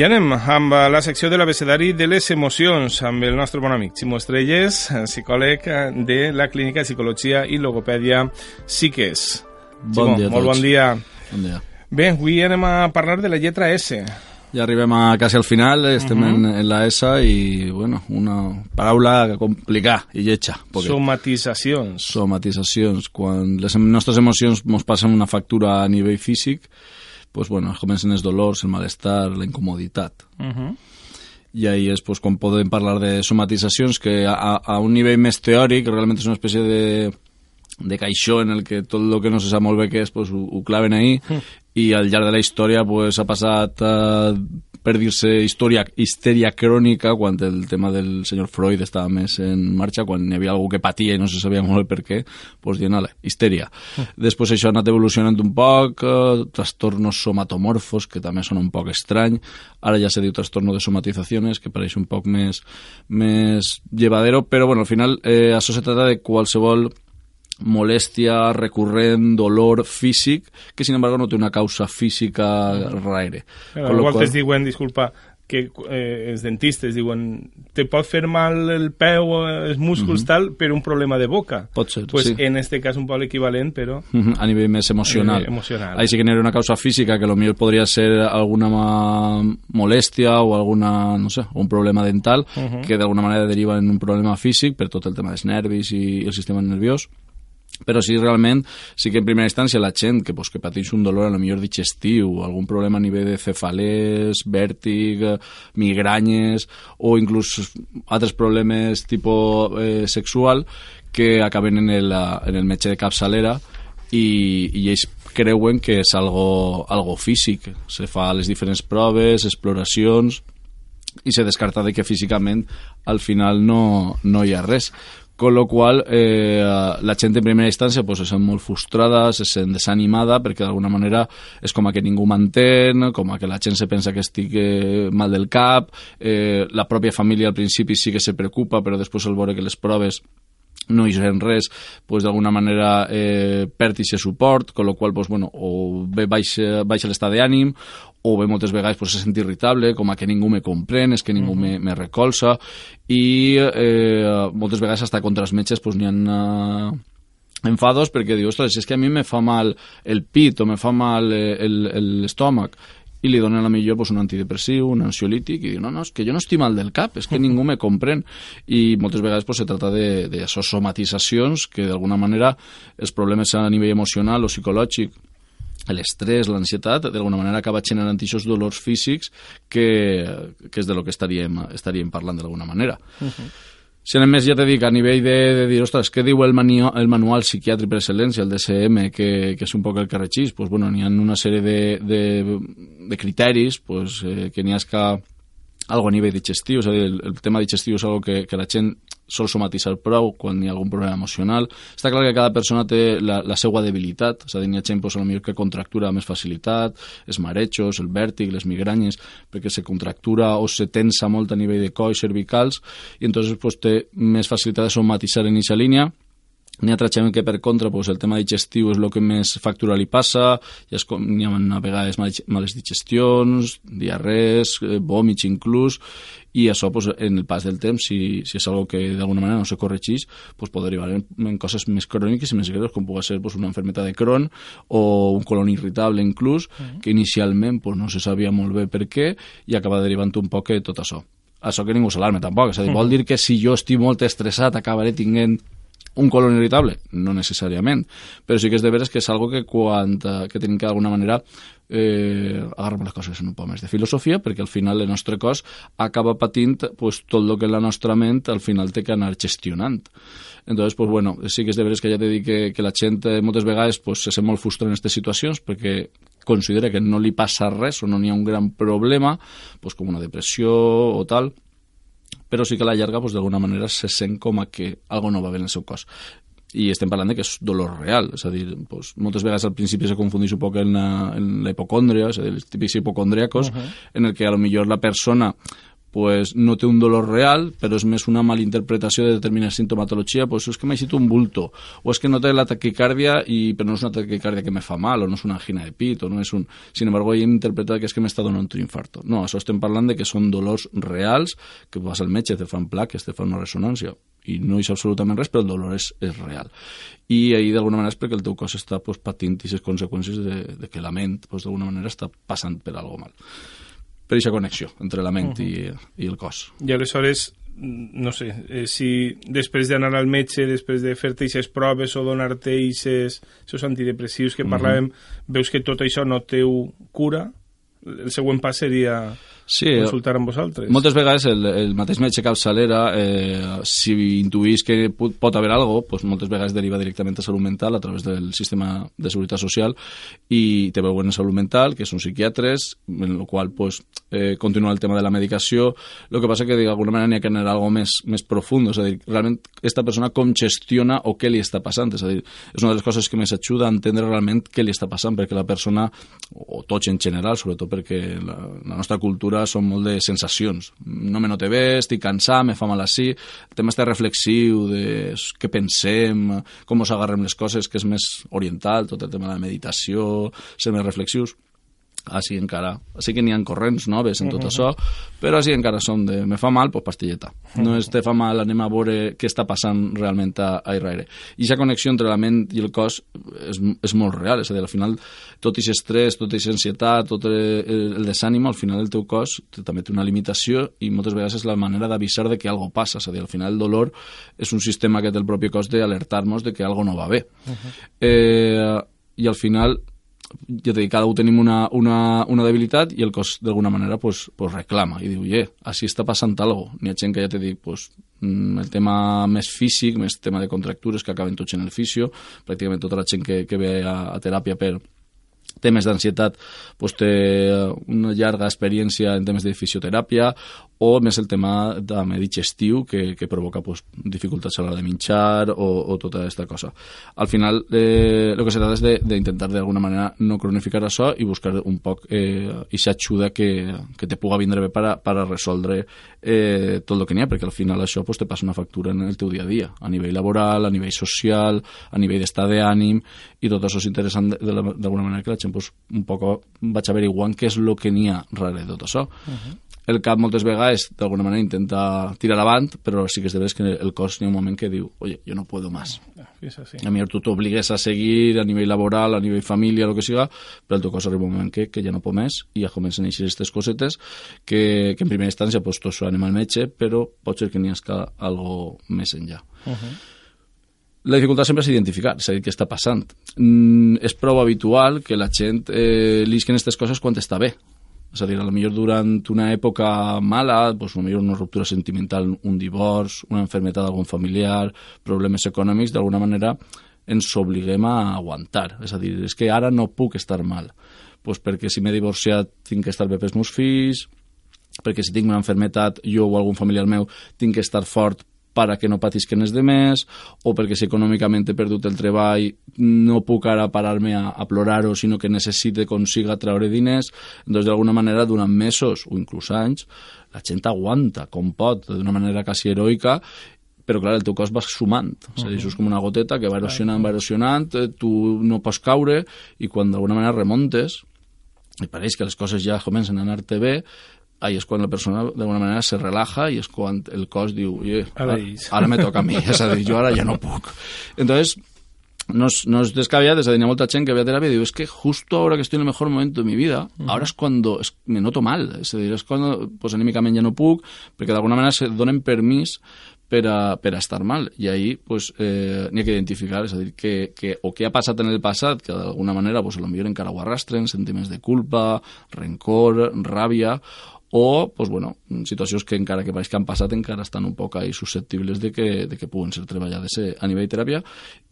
I anem amb la secció de l'abecedari de les emocions amb el nostre bon amic Ximo Estrelles, psicòleg de la Clínica de Psicologia i Logopèdia Psiques. Bon Ximo, dia molt bon dia. Bon dia. Bé, avui anem a parlar de la lletra S. Ja arribem a quasi al final, estem en, en la S i, bueno, una paraula complicada i lletja. Perquè Somatitzacions. somatitzacions. Quan les nostres emocions ens passen una factura a nivell físic, pues, bueno, comencen els dolors, el malestar, la incomoditat. Uh -huh. I ahí és pues, quan podem parlar de somatitzacions que a, a un nivell més teòric realment és una espècie de, de caixó en el que tot el que no se sap molt bé què és pues, ho, ho claven ahí i al llarg de la història pues, ha passat uh, per dir-se història, histèria crònica quan el tema del senyor Freud estava més en marxa, quan hi havia algú que patia i no se sabia molt per què, doncs dient, ale, histèria. Després això ha anat evolucionant un poc, eh, trastornos somatomorfos, que també són un poc estrany, ara ja se diu trastorno de somatizaciones, que pareix un poc més, més llevadero, però bueno, al final eh, això se trata de qualsevol molèstia recurrent, dolor físic, que sin embargo no té una causa física raire. Però igual qual- diuen, disculpa, que eh, els dentistes diuen te pot fer mal el peu, els músculs, tal, per un problema de boca. Pot ser, pues sí. en este cas un poc equivalent, però... Ujú, a nivell més emocional. Eh, emocional. Ahí sí que ha una causa física que potser podria ser alguna molèstia o alguna, no sé, un problema dental Ujú. que d'alguna manera deriva en un problema físic per tot el tema dels nervis i el sistema nerviós però sí, realment, sí que en primera instància la gent que, pues, que pateix un dolor a lo millor digestiu, algun problema a nivell de cefalès, vèrtig, eh, migranyes o inclús altres problemes tipus eh, sexual que acaben en el, en el metge de capçalera i, i ells creuen que és algo, algo físic. Se fa les diferents proves, exploracions i se descarta de que físicament al final no, no hi ha res con lo qual eh, la gent en primera instància pues, se sent molt frustrada, se sent desanimada perquè d'alguna manera és com a que ningú m'entén, com a que la gent se pensa que estic eh, mal del cap, eh, la pròpia família al principi sí que se preocupa però després al veure que les proves no hi sent res, pues, d'alguna manera eh, perd aquest suport, con lo qual pues, bueno, o bé baixa, baixa l'estat d'ànim o bé moltes vegades pues, se sent irritable, com a que ningú me comprèn, és que ningú me, me recolza, i eh, moltes vegades hasta contra els metges pues, n'hi ha eh, enfados perquè diu, ostres, és que a mi me fa mal el pit o me fa mal eh, l'estómac i li donen a la millor pues, un antidepressiu, un ansiolític, i diu, no, no, és que jo no estic mal del cap, és que ningú me comprèn. I moltes vegades pues, se trata de, de somatitzacions que d'alguna manera els problemes a nivell emocional o psicològic l'estrès, l'ansietat, d'alguna manera acaba generant aquests dolors físics que, que és de lo que estaríem, estaríem parlant d'alguna manera. Si anem més, ja t'he dit, a nivell de, de dir, ostres, què diu el, manio, el manual psiquiàtric per excel·lència, el DSM, que, que és un poc el que regeix? Pues, bueno, n'hi ha una sèrie de, de, de criteris pues, eh, que n'hi ha que algo a nivell digestiu, és a dir, el, el tema digestiu és algo que, que la gent sol somatitzar prou quan hi ha algun problema emocional. Està clar que cada persona té la, la seva debilitat, és a dir, hi ha gent pues, millor que contractura amb més facilitat, els marejos, el vèrtic, les migranyes, perquè se contractura o se tensa molt a nivell de coll, cervicals, i entonces pues, té més facilitat de somatitzar en aquesta línia, N'hi ha altra gent que, per contra, pues, el tema digestiu és el que més factura li passa, és com, n'hi ha a vegades mal- males digestions, diarrees, eh, vòmits inclús, i això, pues, en el pas del temps, si, si és algo que d'alguna manera no se corregeix, pues, pot derivar en, en coses més cròniques i més greus, com pugui ser pues, una enfermedad de Crohn o un colon irritable inclús, que inicialment pues, no se sabia molt bé per què, i acaba derivant un poc de tot això. Això que ningú s'alarme tampoc, és a dir, vol dir que si jo estic molt estressat acabaré tinguent un colon irritable? No necessàriament, però sí que és de veres que és algo que quan eh, que tenim que d'alguna manera eh, agarrem les coses en un poc més de filosofia perquè al final el nostre cos acaba patint pues, tot el que la nostra ment al final té que anar gestionant. Entonces, pues bueno, sí que és de veres que ja t'he dit que, que la gent eh, moltes vegades pues, se sent molt frustrada en aquestes situacions perquè considera que no li passa res o no n'hi ha un gran problema, pues, com una depressió o tal, però sí que a la llarga pues, d'alguna manera se sent com a que algo no va bé en el seu cos i estem parlant de que és dolor real, és a dir, doncs, moltes vegades al principi se confundeix un poc en la, en la hipocòndria, és a dir, els típics hipocondriacos, uh -huh. en el que a lo millor la persona pues, no té un dolor real, però és més una malinterpretació de determinada sintomatologia, pues, és que eixit un bulto, o és que no té la taquicàrdia, i, però no és una taquicàrdia que me fa mal, o no és una angina de pit, o no és un... Sin embargo, ell interpreta que és que m'està donant un infarto. No, això estem parlant de que són dolors reals, que vas al metge, te fan plaques, te fan una ressonància, i no és absolutament res, però el dolor és, és real. I ahir, d'alguna manera, és perquè el teu cos està pues, patint aquestes conseqüències de, de que la ment, pues, d'alguna manera, està passant per algo mal. Per aquesta connexió entre la ment uh -huh. i, i el cos. I aleshores, no sé, eh, si després d'anar al metge, després de fer-te aquestes proves o donar-te aquests antidepressius que parlàvem, uh -huh. veus que tot això no teu cura, el següent pas seria sí, consultar amb vosaltres. Moltes vegades el, el mateix metge capçalera, eh, si intuís que pot, pot haver algo, pues moltes vegades deriva directament a salut mental a través del sistema de seguretat social i te veuen en salut mental, que són psiquiatres, en el qual pues, eh, continua el tema de la medicació. El que passa que d'alguna manera n'hi ha que anar algo més, més profund, és a dir, realment aquesta persona com gestiona o què li està passant, és a dir, és una de les coses que més ajuda a entendre realment què li està passant, perquè la persona, o tots en general, sobretot perquè la, la nostra cultura vegades són molt de sensacions. No me note bé, estic cansat, me fa mal així. El tema està reflexiu de què pensem, com us agarrem les coses, que és més oriental, tot el tema de la meditació, ser més reflexius així encara, sí que n'hi ha corrents noves en tot això, però així encara som de me fa mal, pues pastilleta. No és te fa mal, anem a veure què està passant realment a, a Israel. I aquesta connexió entre la ment i el cos és, és molt real, és a dir, al final tot aquest estrès, tota aquesta ansietat, tot el, el desànim, al final el teu cos també té una limitació i moltes vegades és la manera d'avisar de que algo passa, és a dir, al final el dolor és un sistema que té el propi cos d'alertar-nos de que algo no va bé. Uh -huh. eh, i al final ja t'he dit, cada un tenim una, una, una debilitat i el cos d'alguna manera pues, pues reclama i diu, eh, així està passant algo. N'hi ha gent que ja t'he dit, pues, mm, el tema més físic, més tema de contractures que acaben tots en el fisio, pràcticament tota la gent que, que ve a, a teràpia per, temes d'ansietat pues, té una llarga experiència en temes de fisioteràpia o més el tema de digestiu que, que provoca pues, dificultats a l'hora de menjar o, o tota aquesta cosa. Al final, eh, el que se trata és d'intentar d'alguna manera no cronificar això i buscar un poc eh, aquesta ajuda que, que te puga vindre bé per a, per a resoldre eh, tot el que n'hi ha, perquè al final això pues, te passa una factura en el teu dia a dia, a nivell laboral, a nivell social, a nivell d'estat d'ànim, i tot això és interessant d'alguna manera que la gent pues, un poc vaig averiguant què és el que n'hi ha de tot això. Uh -huh el cap moltes vegades d'alguna manera intenta tirar avant, però sí que és de veres que el cos n'hi ha un moment que diu oye, yo no puedo más. És así. A millor tu t'obligues a seguir a nivell laboral, a nivell família, el que siga, però el teu cos arriba un moment que, que ja no pot més i ja comencen a eixir aquestes cosetes que, que en primera instància pues, tots anem al metge, però pot ser que n'hi hagi algo més enllà. Uh -huh. La dificultat sempre és identificar, és a dir, què està passant. Mm, és prou habitual que la gent eh, lisquen aquestes coses quan està bé, és a dir, a lo millor durant una època mala, pues, a millor una ruptura sentimental, un divorç, una enfermetat d'algun familiar, problemes econòmics, d'alguna manera ens obliguem a aguantar. És a dir, és que ara no puc estar mal. Pues perquè si m'he divorciat tinc que estar bé pels meus fills, perquè si tinc una enfermetat, jo o algun familiar meu tinc que estar fort para que no patisquen els demés, o perquè si econòmicament he perdut el treball no puc ara parar-me a, a plorar-ho, sinó que necessite consiga treure diners. Doncs d'alguna manera, durant mesos o inclús anys, la gent aguanta com pot, d'una manera quasi heroica, però clar, el teu cos va sumant, uh -huh. és a dir, és com una goteta que va erosionant, va erosionant, eh, tu no pots caure, i quan d'alguna manera remontes, i pareix que les coses ja comencen a anar-te bé, ahí és quan la persona d'alguna manera se relaja i és quan el cos diu ara, ara me toca a mi, és a dir, jo ara ja no puc. Entonces, no es, no es descabellado, desde hay mucha gente que ve a terapia y digo, es que justo ahora que estoy en el mejor momento de mi vida, uh -huh. ahora es cuando es, me noto mal, és a dir, és quan pues, anímicament ja no puc, perquè d'alguna manera se donen permís per a, per a estar mal. I ahir pues, eh, n'hi ha que identificar, és a dir, que, que, o què ha passat en el passat, que d'alguna manera pues, potser encara ho arrastren, sentiments de culpa, rencor, ràbia, o pues, bueno, situacions que encara que que han passat encara estan un poc ahí susceptibles de que, de que puguen ser treballades eh, a nivell de teràpia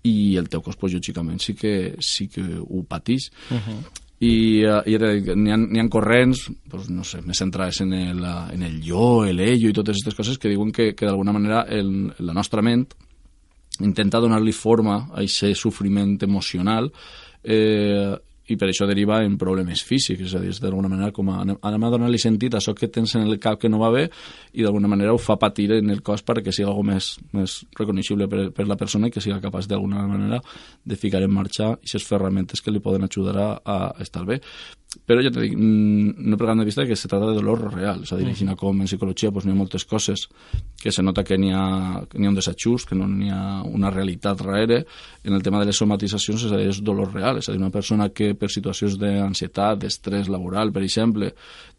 i el teu cos, pues, lògicament, sí que, sí que ho patís. Uh -huh i, uh, i n'hi ha, ha corrents pues, no sé, més centrades en el, en el jo, el ello i totes aquestes coses que diuen que, que d'alguna manera el, la nostra ment intenta donar-li forma a aquest sofriment emocional eh, i per això deriva en problemes físics, és a dir, d'alguna manera com a, anem a donar-li sentit a això que tens en el cap que no va bé i d'alguna manera ho fa patir en el cos perquè sigui algo més, més reconeixible per, per la persona i que siga capaç d'alguna manera de ficar en marxa aquestes ferramentes que li poden ajudar a, a estar bé però ja t'he dit, mm, no perdant de vista que se trata de dolor real, és a dir, mm. com en psicologia pues, n'hi ha moltes coses que se nota que n'hi ha, ha un desajust, que no n'hi ha una realitat darrere, en el tema de les somatitzacions és, dir, és dolor real, és a dir, una persona que per situacions d'ansietat, d'estrès laboral, per exemple,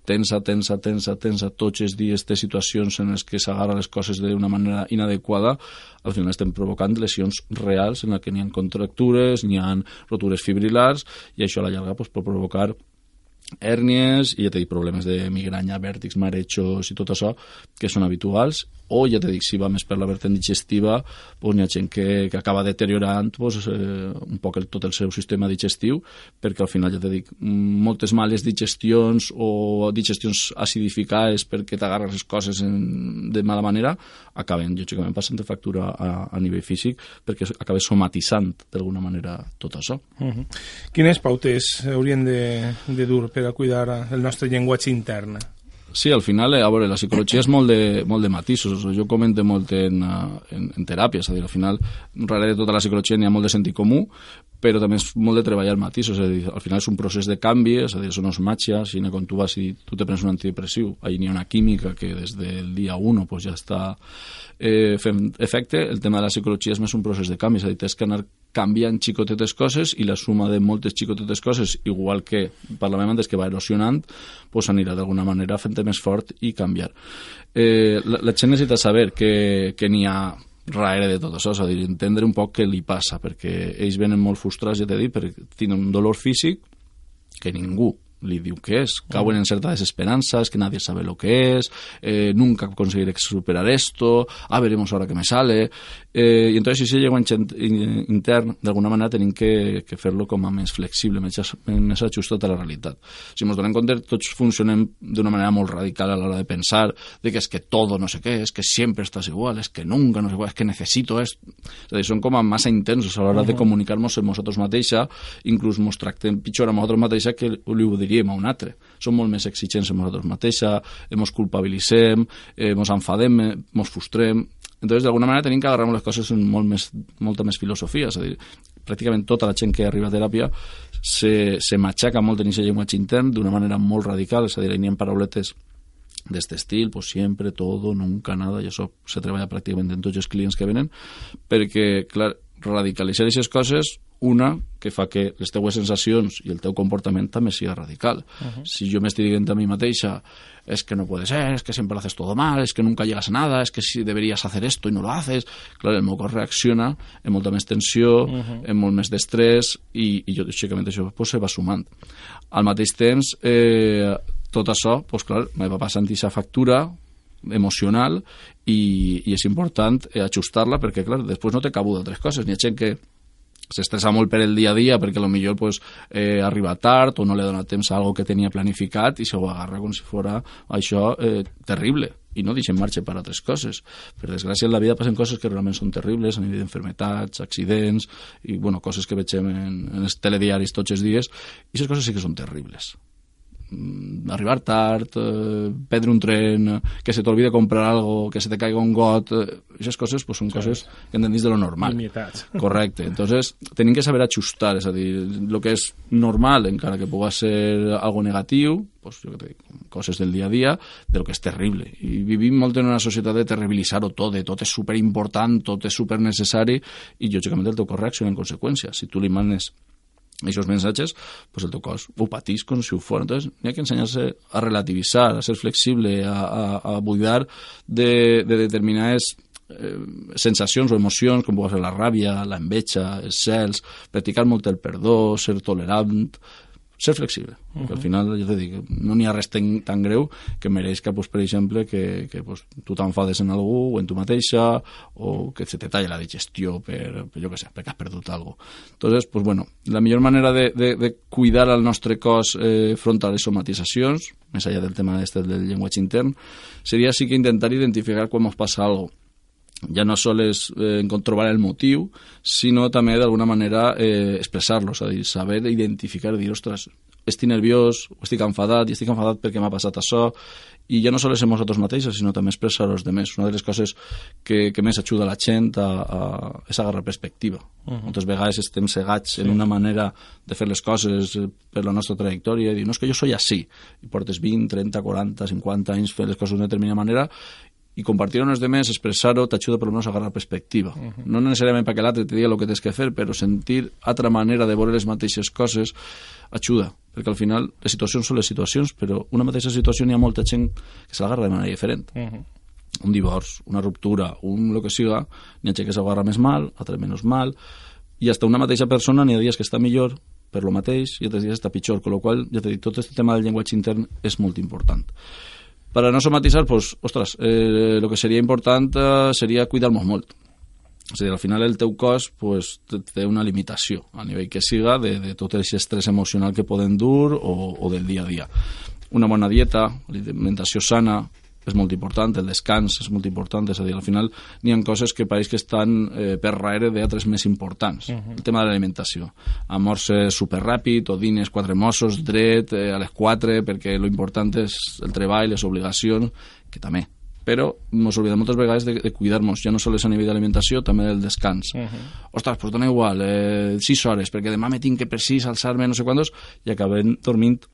tensa, tensa, tensa, tensa tots els dies té situacions en les que s'agarra les coses d'una manera inadequada, al final estem provocant lesions reals en les que n'hi ha contractures, n'hi ha rotures fibrilars, i això a la llarga pues, pot provocar hèrnies i ja t'he dit problemes de migranya, vèrtics, marejos i tot això que són habituals o ja t'he dit, si va més per la vertent digestiva doncs hi ha gent que, que acaba deteriorant doncs, eh, un poc el, tot el seu sistema digestiu perquè al final ja t'he dit moltes males digestions o digestions acidificades perquè t'agarres les coses en, de mala manera acaben lògicament passant de factura a, a nivell físic perquè acabes somatitzant d'alguna manera tot això. Uh -huh. Quines pautes haurien de, de dur per a cuidar el nostre llenguatge intern? Sí, al final, eh, a veure, la psicologia és molt de, molt de matisos. Jo comento molt en, eh, en, en teràpia, és a dir, al final, darrere de tota la psicologia n'hi ha molt de sentit comú, però també és molt de treballar matisos, és a dir, al final és un procés de canvi, és a dir, no és màgia, si quan tu vas i tu te prens un antidepressiu, ahí n'hi ha una química que des del dia 1 pues, ja està eh, fent efecte, el tema de la psicologia és més un procés de canvi, és a dir, tens que anar canviant xicotetes coses i la suma de moltes xicotetes coses, igual que parlàvem antes que va erosionant, pues anirà d'alguna manera fent més fort i canviar. Eh, la, la gent necessita saber que, que n'hi ha darrere de tot això, és a dir, entendre un poc què li passa, perquè ells venen molt frustrats, ja t'he dit, perquè tenen un dolor físic que ningú li diu que és, cauen en certa desesperanza, es que nadie sabe lo que es, eh, nunca conseguiré superar esto, ah, veremos ahora que me sale, eh, i entonces si ese llenguatge intern, d'alguna manera tenim que, que fer-lo com a més flexible, més, més ajustat a la realitat. Si ens donem compte, tots funcionem d'una manera molt radical a l'hora de pensar, de que és que todo no sé què, és que sempre estàs igual, és que nunca no sé què, és que necessito esto. És a dir, són com a massa intensos a l'hora uh -huh. de comunicar-nos amb nosaltres mateixa, inclús ens tractem pitjor a nosaltres mateixa que li ho diríem a un altre. Som molt més exigents amb nosaltres mateixa, ens culpabilitzem, ens enfadem, ens frustrem... Entonces, d'alguna manera, tenim que agarrar les coses amb molt més, molta més filosofia. És a dir, pràcticament tota la gent que arriba a teràpia se, se matxaca molt en aquest llenguatge intern d'una manera molt radical, és a dir, hi ha parauletes d'este estil, pues siempre, todo, nunca, nada, i això se treballa pràcticament en tots els clients que venen, perquè, clar, radicalitzar aquestes coses una que fa que les teues sensacions i el teu comportament també sigui radical. Uh -huh. Si jo m'estic dient a mi mateixa es que no puede ser, es que siempre lo haces todo mal, es que nunca llegas a nada, es que si deberías hacer esto y no lo haces, clar, el meu cos reacciona amb molta més tensió, uh -huh. amb molt més d'estrès i, i jo, lògicament, això pues, se va sumant. Al mateix temps, eh, tot això, pues, clar, me va passant aquesta factura emocional i, i és important eh, ajustar-la perquè, clar, després no té cabuda altres coses. N'hi ha gent que s'estressa molt per el dia a dia perquè millor pues, eh, arriba tard o no li dona temps a algo que tenia planificat i se ho agarra com si fora això eh, terrible i no deixen marxa per altres coses. Per desgràcia, en la vida passen coses que realment són terribles, a nivell d'enfermetats, accidents, i bueno, coses que veiem en, en els telediaris tots els dies, i aquestes coses sí que són terribles. Mm, arribar tard, eh, perdre un tren, que se t'olvide comprar algo, que se te caiga un got, eh, aquestes coses pues, són sí. coses que hem de lo normal. Limitats. Correcte. Entonces, tenim que saber ajustar, és a dir, el que és normal, encara que pugui ser algo negatiu, pues, jo que dic, coses del dia a dia, de lo que és terrible. I vivim molt en una societat de terribilitzar-ho tot, de tot és superimportant, tot és supernecessari, i lògicament el teu cos reacciona en conseqüència. Si tu li manes aquests missatges, pues el teu cos ho patís com si ho fos. Entonces, n'hi ha que ensenyar-se a relativitzar, a ser flexible, a, a, a buidar de, de determinades eh, sensacions o emocions, com pot ser la ràbia, l'enveja, els cels, practicar molt el perdó, ser tolerant, ser flexible, uh -huh. al final, ja t'he dit, no n'hi ha res tan, tan greu que mereix que, pues, per exemple, que, que pues, tu t'enfades en algú o en tu mateixa o que se te talla la digestió per, per jo què sé, perquè has perdut alguna cosa. Entonces, pues, bueno, la millor manera de, de, de cuidar el nostre cos eh, front a les somatitzacions, més allà del tema este del llenguatge intern, seria sí que intentar identificar quan ens passa alguna cosa ja no sols eh, trobar el motiu, sinó també d'alguna manera eh, expressar-lo, és a dir, saber identificar, dir, ostres, estic nerviós, o estic enfadat, i estic enfadat perquè m'ha passat això, i ja no sols som nosaltres mateixos, sinó també expressar als demés. Una de les coses que, que més ajuda la gent a, a, és agarrar perspectiva. Uh -huh. Moltes vegades estem cegats sí. en una manera de fer les coses per la nostra trajectòria, i dir, no, és que jo soy així, i portes 20, 30, 40, 50 anys fent les coses d'una determinada manera, i compartir amb els demés, expressar-ho, t'ajuda per almenys a agarrar perspectiva. Uh -huh. No necessàriament perquè l'altre te digui el que tens que fer, però sentir altra manera de veure les mateixes coses ajuda, perquè al final les situacions són les situacions, però una mateixa situació hi ha molta gent que se l'agarra de manera diferent. Uh -huh. Un divorç, una ruptura, un el que siga, n'hi ha gent que s'agarra més mal, altre menys mal, i hasta una mateixa persona n'hi ha dies que està millor per lo mateix i altres dies està pitjor, amb la qual ja t'he dit, tot aquest tema del llenguatge intern és molt important. Para no somatizar, pues, ostras, eh, que seria important eh, seria cuidar-nos molt. És a dir, al final el teu cos pues, té una limitació a nivell que siga de, de tot aquest estrès emocional que poden dur o, o del dia a dia. Una bona dieta, alimentació sana, és molt important, el descans és molt important, és a dir, al final n'hi ha coses que pareix que estan eh, per darrere d'altres més importants. Uh -huh. El tema de l'alimentació. Amorse superràpid o dines quatre mossos, dret, eh, a les quatre, perquè lo important és el treball, les obligacions, que també però ens oblidem moltes vegades de, de cuidar-nos, ja no sols a nivell d'alimentació, també del descans. Uh -huh. Ostres, pues dona igual, eh, 6 hores, perquè demà me tinc que 6 alçar-me no sé quantos, i acabem dormint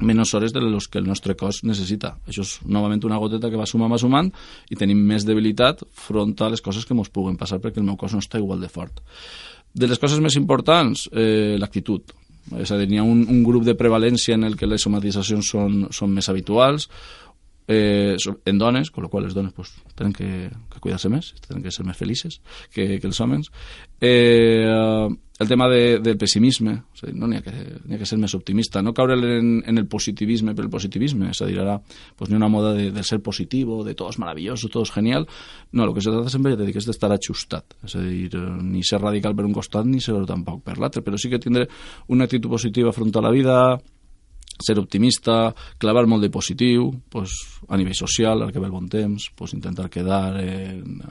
menys hores de los que el nostre cos necessita. Això és novament una goteta que va sumant, va sumant i tenim més debilitat front a les coses que ens puguen passar perquè el meu cos no està igual de fort. De les coses més importants, eh, l'actitud. És a dir, hi ha un, un grup de prevalència en el que les somatitzacions són, són més habituals, eh, en dones, con lo qual les dones pues, tenen que, que cuidar-se més, tenen que ser més felices que, que els homes. Eh, el tema de, del pessimisme, és a dir, no n'hi ha, que, ha que ser més optimista, no caure en, en el positivisme el positivisme, és a dir, ara pues, ha una moda de, de ser positivo, de tot és maravilloso, tot és genial, no, el que se trata sempre, ja t'he dit, és d'estar ajustat, és a dir, ni ser radical per un costat ni ser tampoc per l'altre, però sí que tindre una actitud positiva front a la vida, ser optimista, clavar molt de positiu, pues, a nivell social, al que ve el bon temps, pues, intentar quedar en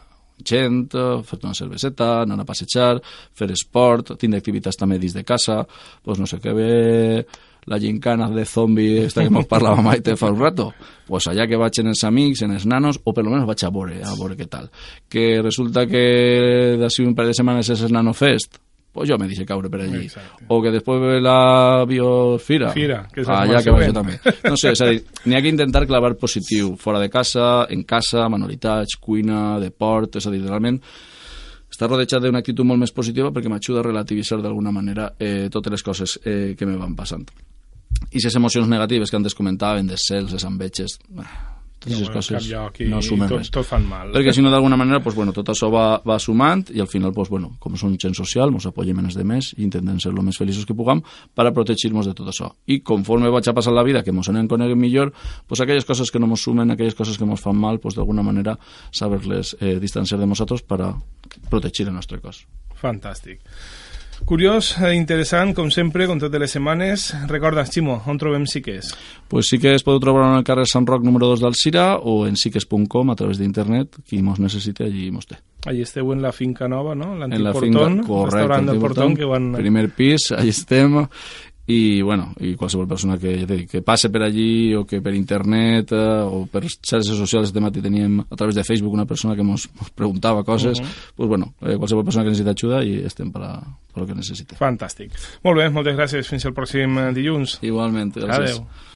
gent, fer-te una cerveseta, anar a passejar, fer esport, tindre activitats també dins de casa, pues no sé què ve la gincana de zombi esta que ens parlava mai te fa un rato, pues allà que vaig en els amics, en els nanos, o per lo menos vaig a veure, a veure què tal. Que resulta que d'ací un parell de setmanes és el Nanofest, pues jo me deixé caure per allí. Exacte. O que després ve la biofira. Fira, que és allà que vaig també. No sé, és a dir, n'hi ha que intentar clavar positiu, fora de casa, en casa, manualitats, cuina, deport, és a dir, realment està rodejat d'una actitud molt més positiva perquè m'ajuda a relativitzar d'alguna manera eh, totes les coses eh, que me van passant. I les emocions negatives que antes comentaven, de cels, les enveges, eh, totes no, coses no sumen tot, res. Tot fan mal. Perquè si no, d'alguna manera, pues, bueno, tot això va, va sumant i al final, pues, bueno, com som gent social, ens apoyem en els demés i intentem ser el més feliços que puguem per a protegir-nos de tot això. I conforme vaig a passar la vida, que ens anem coneguen millor, pues, aquelles coses que no ens sumen, aquelles coses que ens fan mal, pues, d'alguna manera saber-les eh, distanciar de nosaltres per a protegir el nostre cos. Fantàstic. Curiós, eh, interessant, com sempre, com totes les setmanes. Recorda, Ximo, on trobem Siques? Pues sí que es podeu trobar en el carrer Sant Roc número 2 d'Alcira o en siques.com a través d'internet. Qui mos necessite, allí mos té. Allí esteu en la finca nova, no? L'antic Portón, correcte, restaurant del Portón, que van... Primer pis, allí estem i, bueno, i qualsevol persona que, ja dic, que passe per allí o que per internet eh, o per xarxes socials de matí teníem a través de Facebook una persona que ens preguntava coses, uh -huh. pues, bueno, eh, qualsevol persona que necessita ajuda i estem per, a, per el que necessite. Fantàstic. Molt bé, moltes gràcies. Fins al pròxim dilluns. Igualment, gràcies. Adeu.